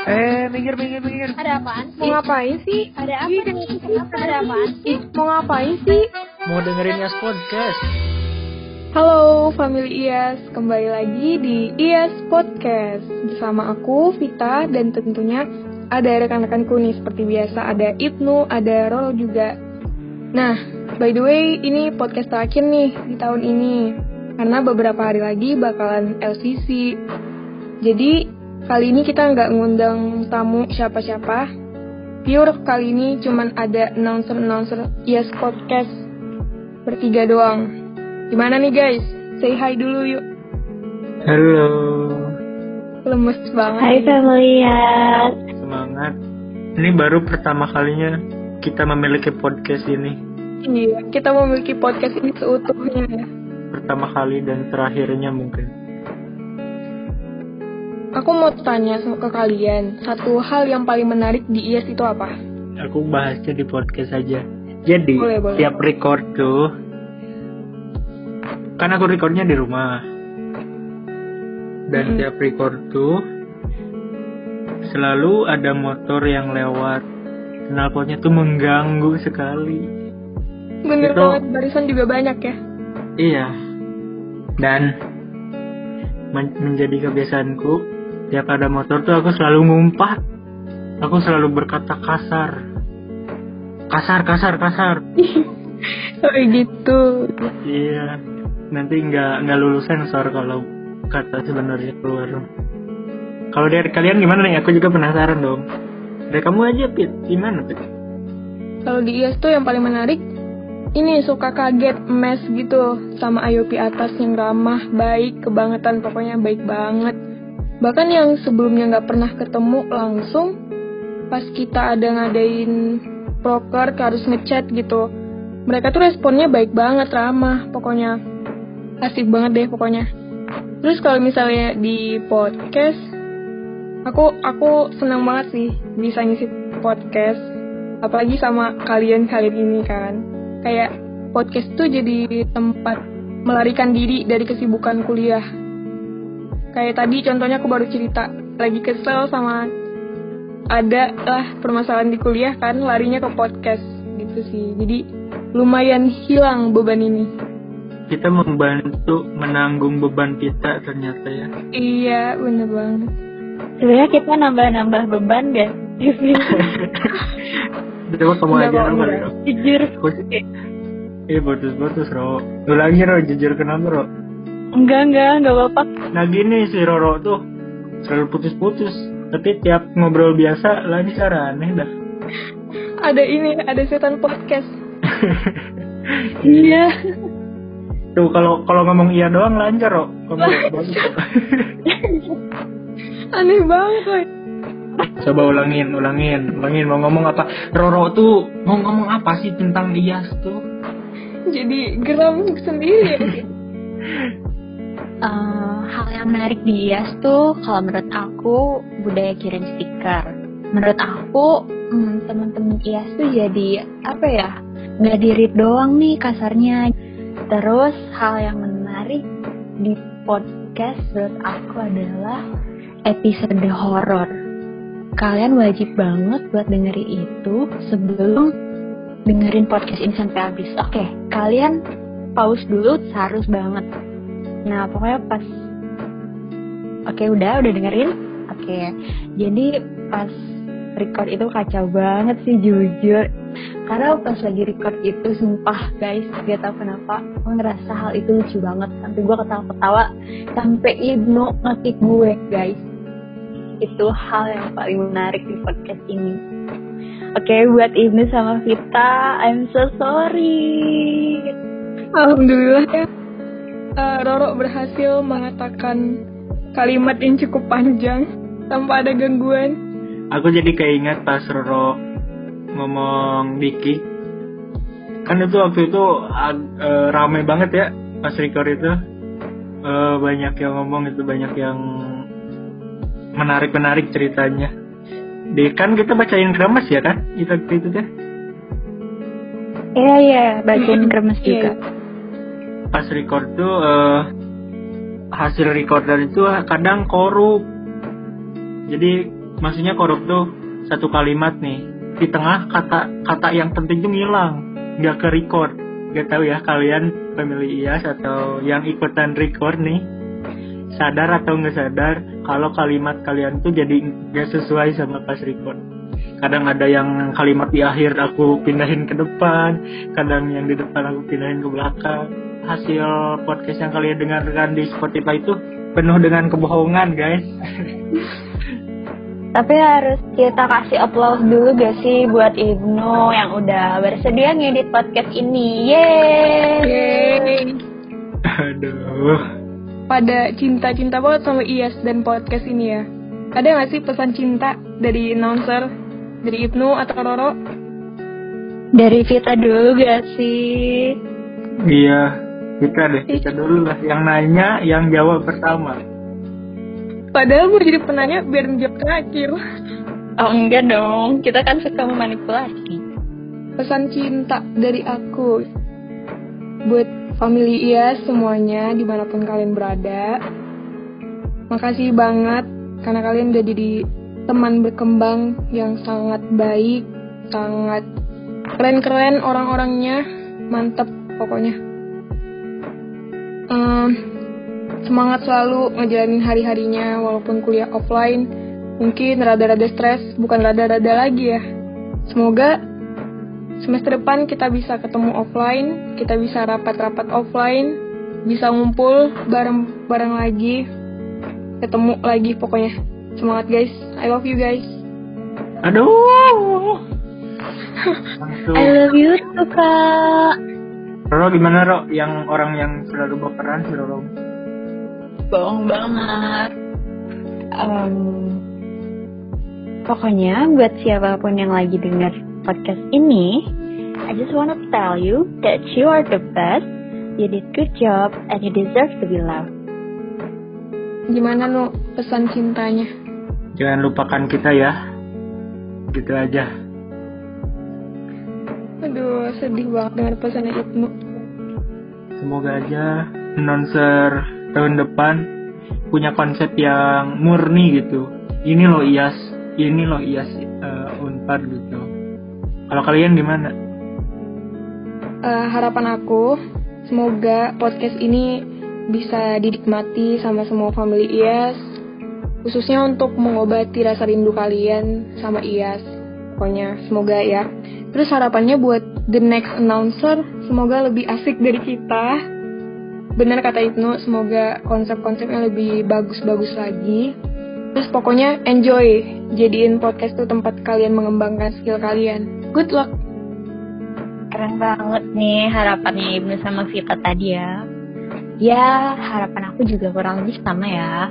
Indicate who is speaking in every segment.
Speaker 1: Eh, minggir, minggir, minggir.
Speaker 2: Ada apaan
Speaker 3: Mau
Speaker 2: sih?
Speaker 3: ngapain sih?
Speaker 2: Ada apa
Speaker 3: Ih,
Speaker 2: nih? Kenapa ada apaan sih?
Speaker 3: Ih, mau ngapain sih?
Speaker 1: Mau dengerin Yas Podcast?
Speaker 3: Halo, family IAS. Kembali lagi di IAS Podcast. Bersama aku, Vita, dan tentunya ada rekan-rekanku nih. Seperti biasa, ada Ibnu, ada Roro juga. Nah, by the way, ini podcast terakhir nih di tahun ini. Karena beberapa hari lagi bakalan LCC. Jadi, kali ini kita nggak ngundang tamu siapa-siapa. Pure kali ini cuman ada announcer-announcer IAS Podcast bertiga doang. Gimana nih guys? Say hi dulu yuk.
Speaker 1: Halo.
Speaker 3: Lemes banget.
Speaker 2: Hai Familias.
Speaker 1: Semangat. Ini baru pertama kalinya kita memiliki podcast ini.
Speaker 3: Iya, kita memiliki podcast ini seutuhnya ya.
Speaker 1: Pertama kali dan terakhirnya mungkin.
Speaker 3: Aku mau tanya sama- ke kalian, satu hal yang paling menarik di IAS itu apa?
Speaker 1: Aku bahasnya di podcast aja. Jadi,
Speaker 3: Boleh, boleh.
Speaker 1: tiap record tuh kan aku recordnya di rumah. Dan
Speaker 3: Mm-mm.
Speaker 1: tiap record tuh selalu ada motor yang lewat. Knalpotnya tuh mengganggu sekali.
Speaker 3: Bener
Speaker 1: Itu-
Speaker 3: banget, barisan juga banyak ya.
Speaker 1: Iya. Dan men- menjadi kebiasaanku, tiap ada motor tuh aku selalu ngumpat. Aku selalu berkata kasar. Kasar, kasar, kasar.
Speaker 3: Kayak gitu.
Speaker 1: Iya. Nanti nggak nggak lulus sensor kalau kata sebenarnya keluar. Kalau dari kalian gimana nih? Aku juga penasaran dong. Dari kamu aja, Pit. Gimana, Pit?
Speaker 3: Kalau di IAS tuh yang paling menarik, ini suka kaget, mes gitu, sama IOP atas yang ramah, baik, kebangetan, pokoknya baik banget. Bahkan yang sebelumnya nggak pernah ketemu langsung, pas kita ada ngadain proker, harus ngechat gitu, mereka tuh responnya baik banget, ramah, pokoknya asik banget deh pokoknya. Terus kalau misalnya di podcast, aku aku senang banget sih bisa ngisi podcast apalagi sama kalian kalian ini kan kayak podcast tuh jadi tempat melarikan diri dari kesibukan kuliah kayak tadi contohnya aku baru cerita lagi kesel sama ada lah permasalahan di kuliah kan larinya ke podcast gitu sih jadi lumayan hilang beban ini
Speaker 1: Kita membantu menanggung beban kita ternyata ya.
Speaker 3: iya bener banget
Speaker 2: Sebenarnya kita nambah-nambah beban gak?
Speaker 1: Coba kamu aja. Ro.
Speaker 2: Jujur.
Speaker 1: Eh, putus-putus, Ro. Ulangi, Ro. Jujur kenapa, Ro?
Speaker 2: Enggak, enggak, enggak apa-apa.
Speaker 1: Nah, gini si Roro tuh selalu putus-putus. Tapi tiap ngobrol biasa lancar aneh dah.
Speaker 3: ada ini ada setan podcast
Speaker 2: Iya.
Speaker 1: Tuh kalau kalau ngomong iya doang lancar, Ro. Kamu bagus.
Speaker 3: aneh banget woy.
Speaker 1: Coba ulangin, ulangin, ulangin mau ngomong apa? Roro tuh mau ngomong apa sih tentang Iyas tuh?
Speaker 3: jadi geram sendiri
Speaker 2: Eh, hal yang menarik di IAS tuh kalau menurut aku budaya kirim stiker. Menurut aku hmm, teman-teman IAS tuh jadi apa ya? Nggak dirit doang nih kasarnya. Terus hal yang menarik di podcast menurut aku adalah episode horor. Kalian wajib banget buat dengerin itu sebelum dengerin podcast ini sampai habis. Oke, kalian pause dulu harus banget. Nah, pokoknya pas Oke, udah, udah dengerin. Oke. Jadi pas record itu kacau banget sih jujur. Karena pas lagi record itu sumpah guys, gak tau kenapa gue ngerasa hal itu lucu banget sampai gue ketawa-ketawa sampai Ibnu ngetik gue guys. Itu hal yang paling menarik di podcast ini. Oke, buat Ibnu sama Vita, I'm so sorry.
Speaker 3: Alhamdulillah ya. Eh, Roro berhasil mengatakan kalimat yang cukup panjang tanpa ada gangguan.
Speaker 1: Aku jadi keinget pas Roro ngomong Diki. Kan itu waktu itu eh, rame banget ya pas record itu. Eh, banyak yang ngomong itu banyak yang menarik-menarik ceritanya. Di kan kita bacain kremes ya kan? Itu itu teh.
Speaker 2: Iya iya, bagian
Speaker 3: Mm-mm.
Speaker 2: kremes
Speaker 3: Iya,
Speaker 2: juga.
Speaker 1: Pas record tuh eh, hasil recordan itu kadang korup. Jadi maksudnya korup tuh satu kalimat nih. Di tengah kata kata yang penting tuh ngilang. Nggak ke record. Nggak tahu ya kalian family IAS atau yang ikutan record nih. Sadar atau nggak sadar kalau kalimat kalian tuh jadi nggak sesuai sama pas record. Kadang ada yang kalimat di akhir aku pindahin ke depan kadang yang di depan aku pindahin ke belakang hasil podcast yang kalian dengarkan di Spotify itu penuh dengan kebohongan guys
Speaker 2: Tapi harus kita kasih applause dulu gak sih buat Ibnu yang udah bersedia ngedit podcast ini. Yeay!
Speaker 3: Yeay.
Speaker 1: aduh
Speaker 3: Pada cinta-cinta banget sama IAS dan podcast ini ya. Ada nggak sih pesan cinta dari announcer, dari Ibnu atau Roro?
Speaker 2: Dari Vita dulu gak sih?
Speaker 1: iya kita deh kita dulu lah yang nanya yang jawab pertama
Speaker 3: Padahal gue jadi penanya biar menjawab terakhir.
Speaker 2: Oh enggak dong, kita kan suka memanipulasi.
Speaker 3: Pesan cinta dari aku buat family IAS semuanya di mana pun kalian berada. Makasih banget karena kalian udah jadi teman berkembang yang sangat baik, sangat keren-keren orang-orangnya, mantep pokoknya. Em, semangat selalu ngejalanin hari-harinya walaupun kuliah offline. Mungkin rada-rada stres, bukan rada-rada lagi ya. Semoga semester depan kita bisa ketemu offline, kita bisa rapat-rapat offline, bisa ngumpul bareng-bareng lagi, ketemu lagi pokoknya. Semangat guys, I love you guys.
Speaker 1: aduh
Speaker 2: I love you too, Kak.
Speaker 1: Roro gimana Ro yang orang yang selalu berperan si Roro
Speaker 2: Bohong banget. Em, pokoknya buat siapa pun yang lagi dengar podcast ini, I just wanna tell you that you are the best, you did good job, and you deserve to be loved.
Speaker 3: Gimana nu pesan cintanya?
Speaker 1: jangan lupakan kita ya gitu aja
Speaker 3: Aduh, sedih banget dengan pesannya Ibnu.
Speaker 1: semoga aja announcer tahun depan punya konsep yang murni gitu ini loh IAS ini loh IAS eh, Unpad gitu kalau kalian gimana
Speaker 3: Eh, harapan aku, semoga podcast ini bisa dinikmati sama semua family IAS, khususnya untuk mengobati rasa rindu kalian sama IAS. Pokoknya semoga ya. Terus harapannya buat the next announcer, semoga lebih asik dari kita. Benar kata Ibnu, semoga konsep-konsepnya lebih bagus-bagus lagi. Terus pokoknya enjoy, jadiin podcast tuh tempat kalian mengembangkan skill kalian. Good luck!
Speaker 2: Keren banget nih harapannya Ibnu sama Vita tadi ya. Ya, harapan aku juga kurang lebih sama ya.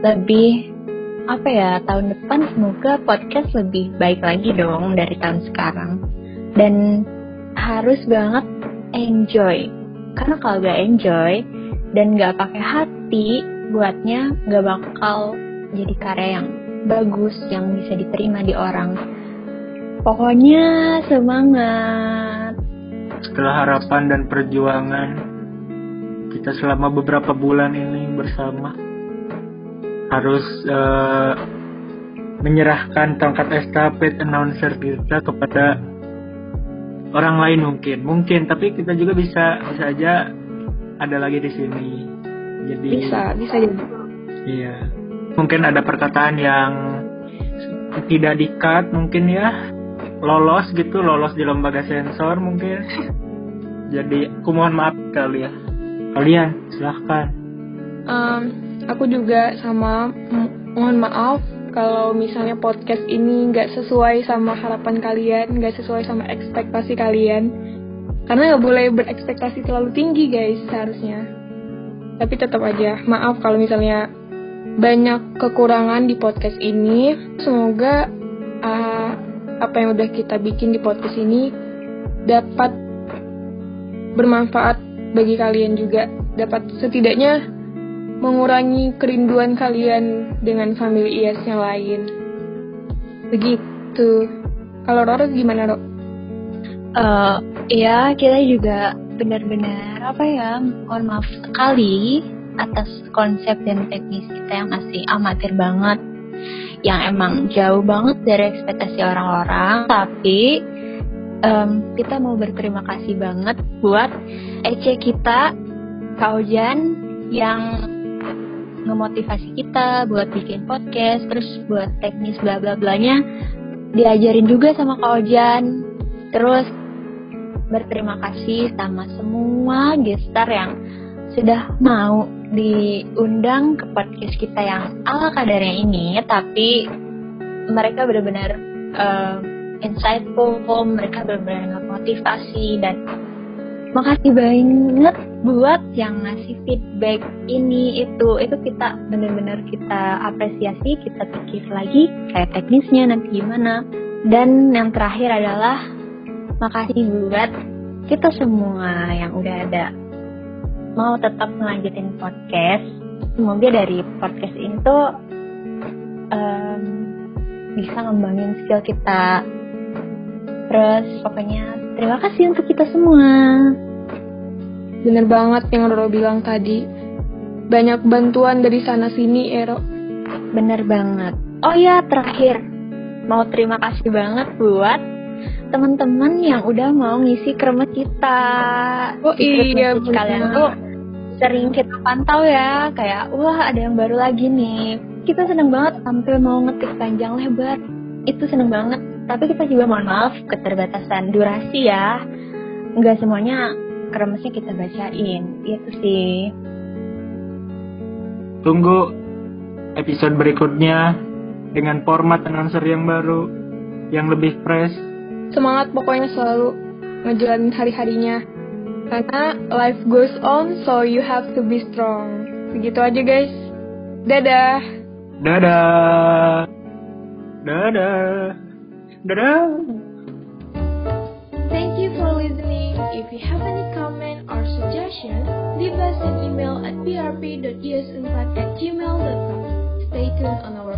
Speaker 2: Lebih, apa ya, tahun depan semoga podcast lebih baik lagi dong dari tahun sekarang. Dan harus banget enjoy. Karena kalau gak enjoy dan gak pakai hati, buatnya gak bakal jadi karya yang bagus, yang bisa diterima di orang. Pokoknya semangat.
Speaker 1: setelah harapan dan perjuangan kita selama beberapa bulan ini bersama harus eh, menyerahkan tongkat estafet announcer kita kepada orang lain mungkin. Mungkin tapi kita juga bisa bisa aja ada lagi di sini. Jadi
Speaker 3: Bisa, bisa jadi.
Speaker 1: iya. Mungkin ada perkataan yang tidak dikat mungkin ya. Lolos gitu lolos di lembaga sensor mungkin. Jadi aku mohon maaf kali ya. Kalian silahkan.
Speaker 3: Em, aku juga sama mohon maaf kalau misalnya podcast ini nggak sesuai sama harapan kalian, nggak sesuai sama ekspektasi kalian. Karena nggak boleh berekspektasi terlalu tinggi guys seharusnya. Tapi tetap aja maaf kalau misalnya banyak kekurangan di podcast ini. Semoga ah, apa yang udah kita bikin di podcast ini dapat bermanfaat bagi kalian juga dapat setidaknya mengurangi kerinduan kalian dengan family IAS yang lain. Begitu. Kalau Roro gimana, Roro?
Speaker 2: eh ya kita juga benar-benar apa ya mohon maaf sekali atas konsep dan teknis kita yang masih amatir banget yang emang jauh banget dari ekspektasi orang-orang tapi um, kita mau berterima kasih banget buat EC kita Kak Ojan yang ngemotivasi kita buat bikin podcast terus buat teknis bla bla blanya diajarin juga sama Kak Ojan. Terus berterima kasih sama semua gestar yang sudah mau diundang ke podcast kita yang ala kadarnya ini tapi mereka benar-benar uh, insightful mereka benar-benar motivasi dan makasih banget buat yang ngasih feedback ini. Itu itu kita benar-benar kita apresiasi kita pikir lagi kayak teknisnya nanti gimana. Dan yang terakhir adalah makasih buat kita semua yang udah ada. Mau tetap melanjutin podcast semoga dari podcast ini tuh um, bisa ngembangin skill kita. Terus pokoknya terima kasih untuk kita semua
Speaker 3: bener banget yang Roro bilang tadi banyak bantuan dari sana sini Ero
Speaker 2: bener banget oh ya terakhir mau terima kasih banget buat teman-teman yang udah mau ngisi kremet kita.
Speaker 3: Oh iya,
Speaker 2: kalian tuh sering kita pantau ya, kayak wah ada yang baru lagi nih. Kita seneng banget sampai mau ngetik panjang lebar. Itu seneng banget. Tapi kita juga mohon maaf keterbatasan durasi ya. Enggak semuanya kremesnya kita bacain. Itu sih.
Speaker 1: Tunggu episode berikutnya dengan format announcer yang baru, yang lebih fresh,
Speaker 3: semangat pokoknya selalu ngejalanin hari-harinya karena life goes on so you have to be strong begitu aja guys dadah
Speaker 1: dadah dadah dadah
Speaker 3: thank you for listening. If you have any comment or suggestion leave us an email at brp.es4 at gmail.com stay tuned on our